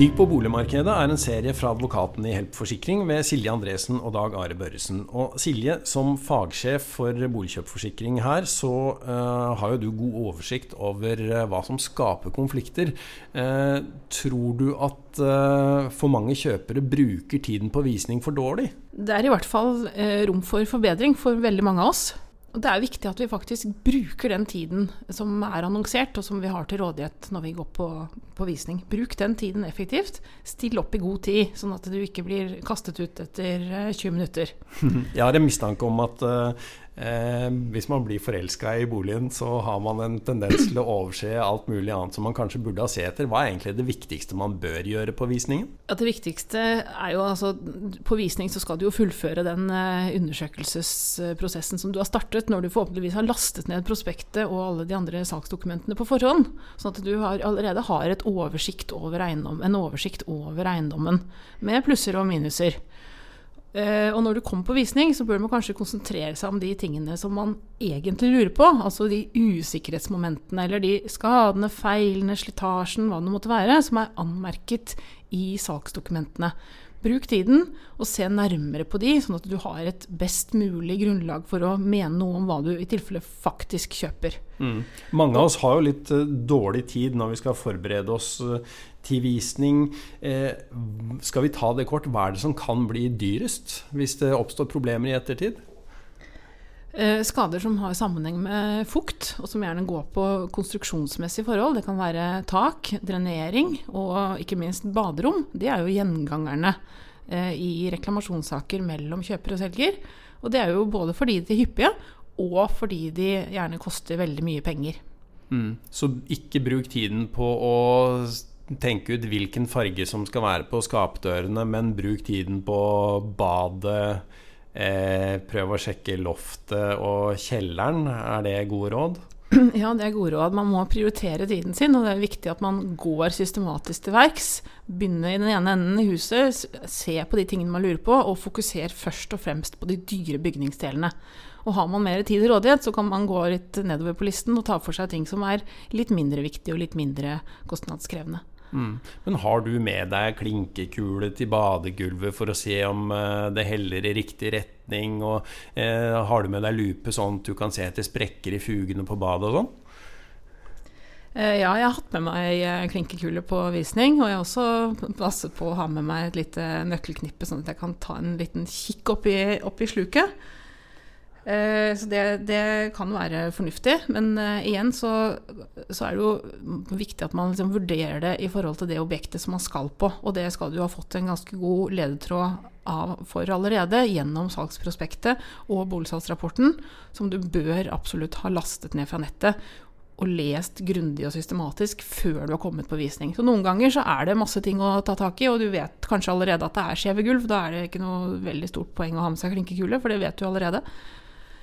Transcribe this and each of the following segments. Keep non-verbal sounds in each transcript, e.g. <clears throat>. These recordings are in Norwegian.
Ny på boligmarkedet er en serie fra advokaten i Help Forsikring ved Silje Andresen og Dag Are Børresen. Og Silje, som fagsjef for boligkjøpforsikring her, så uh, har jo du god oversikt over uh, hva som skaper konflikter. Uh, tror du at for mange kjøpere bruker tiden på visning for dårlig? Det er i hvert fall rom for forbedring for veldig mange av oss. Og det er viktig at vi faktisk bruker den tiden som er annonsert, og som vi har til rådighet når vi går på, på, visning. Bruk den tiden effektivt. Still opp i god tid, sånn at du ikke blir kastet ut etter 20 eh, minutter. Jeg har en mistanke om at uh, Eh, hvis man blir forelska i boligen, så har man en tendens til å overse alt mulig annet som man kanskje burde ha se etter. Hva er egentlig det viktigste man bør gjøre på visningen? Ja, det viktigste er jo altså På visning så skal du jo fullføre den eh, undersøkelsesprosessen som du har startet, når du forhåpentligvis har lastet ned prospektet og alle de andre saksdokumentene på forhånd. Sånn at du har, allerede har oversikt over eiendom, en oversikt over eiendommen med plusser og minuser. Uh, og når du kommer på visning, så bør man kanskje konsentrere seg om de tingene som man egentlig lurer på. Altså de usikkerhetsmomentene eller de skadene, feilene, slitasjen, hva det måtte være, som er anmerket i saksdokumentene. Bruk tiden og se nærmere på de, sånn at du har et best mulig grunnlag for å mene noe om hva du i tilfelle faktisk kjøper. Mm. Mange av oss har jo litt uh, dårlig tid når vi skal forberede oss uh, til visning. Eh, skal vi ta det kort? Hva er det som kan bli dyrest hvis det oppstår problemer i ettertid? Eh, skader som har sammenheng med fukt, og som gjerne går på konstruksjonsmessige forhold. Det kan være tak, drenering og ikke minst baderom. De er jo gjengangerne eh, i reklamasjonssaker mellom kjøper og selger. Og det er jo både fordi de er hyppige, og fordi de gjerne koster veldig mye penger. Mm. Så ikke bruk tiden på å tenke ut hvilken farge som skal være på skapdørene, men bruk tiden på badet. Eh, prøv å sjekke loftet og kjelleren. Er det gode råd? <clears throat> Ja, det er gode råd. Man må prioritere tiden sin, og det er viktig at man går systematisk til verks. Begynne i den ene enden i huset, se på de tingene man lurer på, og fokuser først og fremst på de dyre bygningsdelene. Og har man mer tid til rådighet, så kan man gå litt nedover på listen og ta for seg ting som er litt mindre viktige og litt mindre kostnadskrevende. Mm. Men har du med deg klinkekule til badegulvet for å se om uh, det heller i riktig retning? Og eh, har du med deg lupe sånn at du kan se etter sprekker i fugene på badet og sånn? Uh, ja, jeg har hatt med meg klinkekule på visning. Og jeg har også passet på å ha med meg et lite nøkkelknippe, sånn at jeg kan ta en liten kikk oppi, oppi sluket. Eh, så det, det, kan være fornuftig. Men uh, igjen så, så, er det jo viktig at man liksom vurderer det i forhold til det objektet som man skal på. Og det skal du ha fått en ganske god ledetråd av for allerede gjennom salgsprospektet og boligsalgsrapporten, som du bør absolutt ha lastet ned fra nettet og lest grundig og systematisk før du har kommet på visning. Så noen ganger så er det masse ting å ta tak i, og du vet kanskje allerede at det er skjeve gulv. Da er det ikke noe veldig stort poeng å ha med seg klinkekule, for det vet du allerede.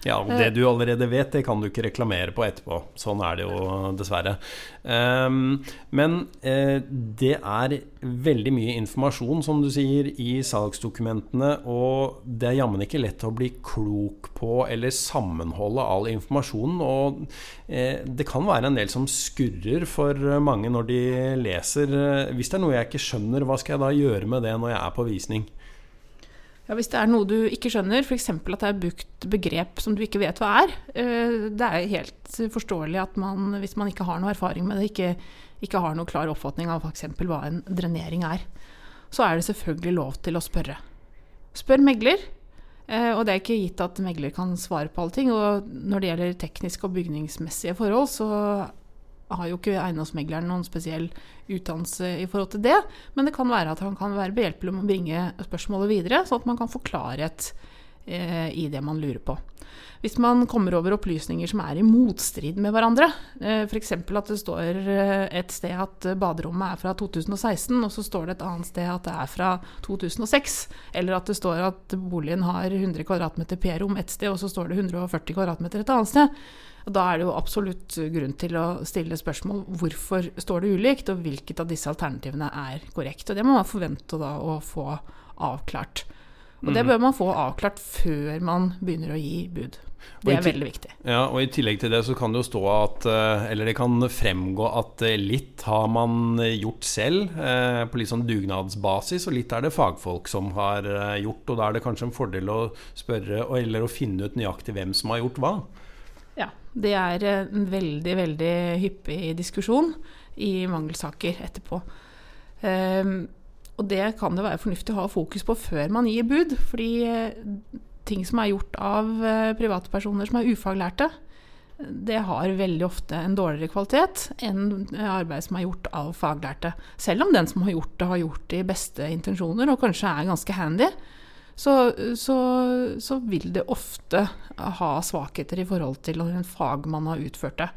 Ja, det du allerede vet, det kan du ikke reklamere på etterpå. Sånn er det jo dessverre. Um, men uh, det er veldig mye informasjon, som du sier, i salgsdokumentene. Og det er jammen ikke lett å bli klok på eller sammenholde all informasjonen. Og uh, det kan være en del som skurrer for mange når de leser. Hvis det er noe jeg ikke skjønner, hva skal jeg da gjøre med det når jeg er på visning? Ja, Hvis det er noe du ikke skjønner, f.eks. at det er brukt begrep som du ikke vet hva er, eh, det er helt forståelig at man, hvis man ikke har noe erfaring med det, ikke, ikke har noen klar oppfatning av f.eks. hva en drenering er, så er det selvfølgelig lov til å spørre. Spør megler. Eh, og det er ikke gitt at megler kan svare på alle ting. Og når det gjelder tekniske og bygningsmessige forhold, så har jo ikke eiendomsmegleren noen spesiell utdannelse i forhold til det, men det kan være at han kan være behjelpelig med å bringe spørsmålet videre, sånn at man kan få klarhet eh, i det man lurer på. Hvis man kommer over opplysninger som er i motstrid med hverandre, eh, f.eks. at det står eh, et sted at baderommet er fra 2016, og så står det et annet sted at det er fra 2006, eller at det står at boligen har 100 kvm P-rom ett sted, og så står det 140 kvm et annet sted, da er det jo absolutt grunn til å stille spørsmål hvorfor står det ulikt, og hvilket av disse alternativene er korrekt. Og det må man forvente da å få avklart. Og det bør man få avklart før man begynner å gi bud. Det er veldig viktig. Ja, og I tillegg til det så kan det jo stå at eh, Eller det kan fremgå at eh, litt har man gjort selv eh, på litt sånn dugnadsbasis, og litt er det fagfolk som har gjort. Og da er det kanskje en fordel å spørre eller å finne ut nøyaktig hvem som har gjort hva. Ja, det er en veldig, veldig hyppig diskusjon i mangelsaker etterpå. Um, og det kan det være fornuftig å ha fokus på før man gir bud. Fordi ting som er gjort av eh, privatpersoner som er ufaglærte, det har veldig ofte en dårligere kvalitet enn arbeid som er gjort av faglærte. Selv om den som har gjort det, har gjort det i beste intensjoner og kanskje er ganske handy, så, så, så vil det ofte ha svakheter i forhold til en fagmann har utført det.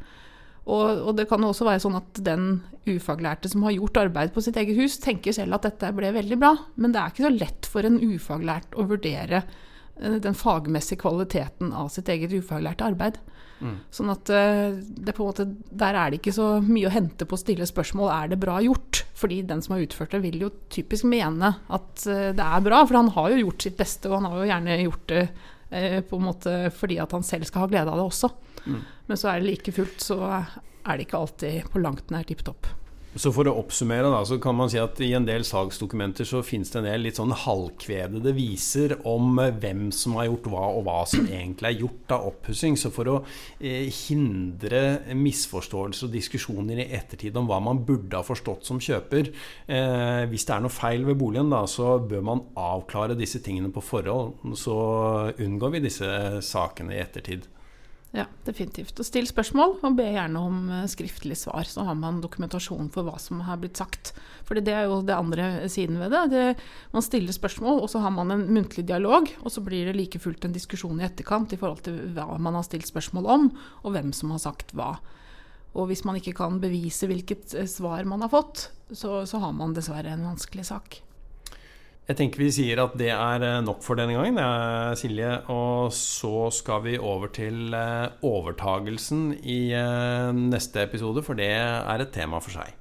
Og, og, det kan også være sånn at den ufaglærte som har gjort arbeid på sitt eget hus, tenker selv at dette ble veldig bra, men det er ikke så lett for en ufaglært å vurdere Eh, den fagmessige kvaliteten av sitt eget ufaglærte arbeid. Mm. Sånn at eh, det på en måte, Der er det ikke så mye å hente på å stille spørsmål er det bra gjort. Fordi den som har utført det, vil jo typisk mene at eh, det er bra. For han har jo gjort sitt beste, og han har jo gjerne gjort det på en måte fordi at han selv skal ha glede av det også. Mm. Men så er det like fullt så er det ikke alltid på langt nær tipp topp. Så for å oppsummere, da, så kan man si at i en del salgsdokumenter så finnes det en del litt sånn halvkvedede viser om eh, hvem som har gjort hva, og hva som egentlig er gjort av oppussing. Så for å eh, hindre misforståelser og diskusjoner i ettertid om hva man burde ha forstått som kjøper, eh, hvis det er noe feil ved boligen, da, så bør man avklare disse tingene på forhold. Så unngår vi disse sakene i ettertid. Ja, definitivt. Og still spørsmål, og be gjerne om eh, skriftlig svar. Så har man dokumentasjon for hva som har blitt sagt. For det er jo det andre siden ved det. det. Man stiller spørsmål, og så har man en muntlig dialog. Og så blir det like fullt en diskusjon i etterkant i forhold til hva man har stilt spørsmål om, og hvem som har sagt hva. Og hvis man ikke kan bevise hvilket eh, svar man har fått, så, så har man dessverre en vanskelig sak. Jeg tenker vi sier at det er eh, nok for denne gangen, ja, Silje. Og så skal vi over til eh, overtagelsen i eh, neste episode, for det er et tema for seg.